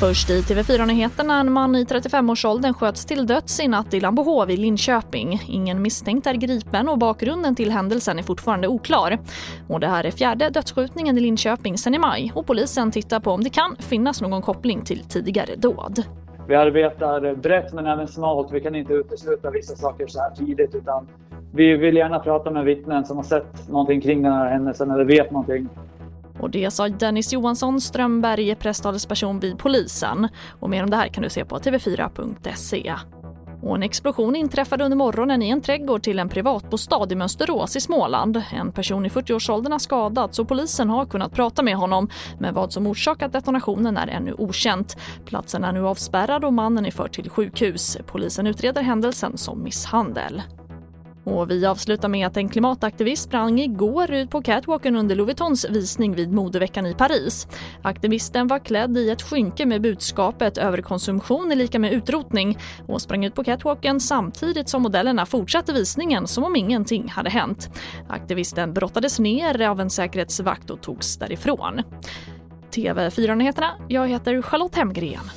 Först i TV4-nyheterna, en man i 35-årsåldern sköts till döds i natt i Lambohov i Linköping. Ingen misstänkt är gripen och bakgrunden till händelsen är fortfarande oklar. Och det här är fjärde dödsskjutningen i Linköping sedan i maj och polisen tittar på om det kan finnas någon koppling till tidigare dåd. Vi arbetar brett men även smalt. Vi kan inte utesluta vissa saker så här tidigt utan vi vill gärna prata med vittnen som har sett någonting kring den här händelsen eller vet någonting. Och det sa Dennis Johansson Strömberg, presstalesperson vid polisen. Och mer om det här kan du se på tv4.se. Och en explosion inträffade under morgonen i en trädgård till en privatbostad i Mönsterås i Småland. En person i 40-årsåldern har skadats och polisen har kunnat prata med honom. Men vad som orsakat detonationen är ännu okänt. Platsen är nu avspärrad och mannen är förd till sjukhus. Polisen utreder händelsen som misshandel. Och vi avslutar med att en klimataktivist sprang igår ut på catwalken under Louis Vuittons visning vid modeveckan i Paris. Aktivisten var klädd i ett skynke med budskapet överkonsumtion är lika med utrotning och sprang ut på catwalken samtidigt som modellerna fortsatte visningen som om ingenting hade hänt. Aktivisten brottades ner av en säkerhetsvakt och togs därifrån. TV4-nyheterna, jag heter Charlotte Hemgren.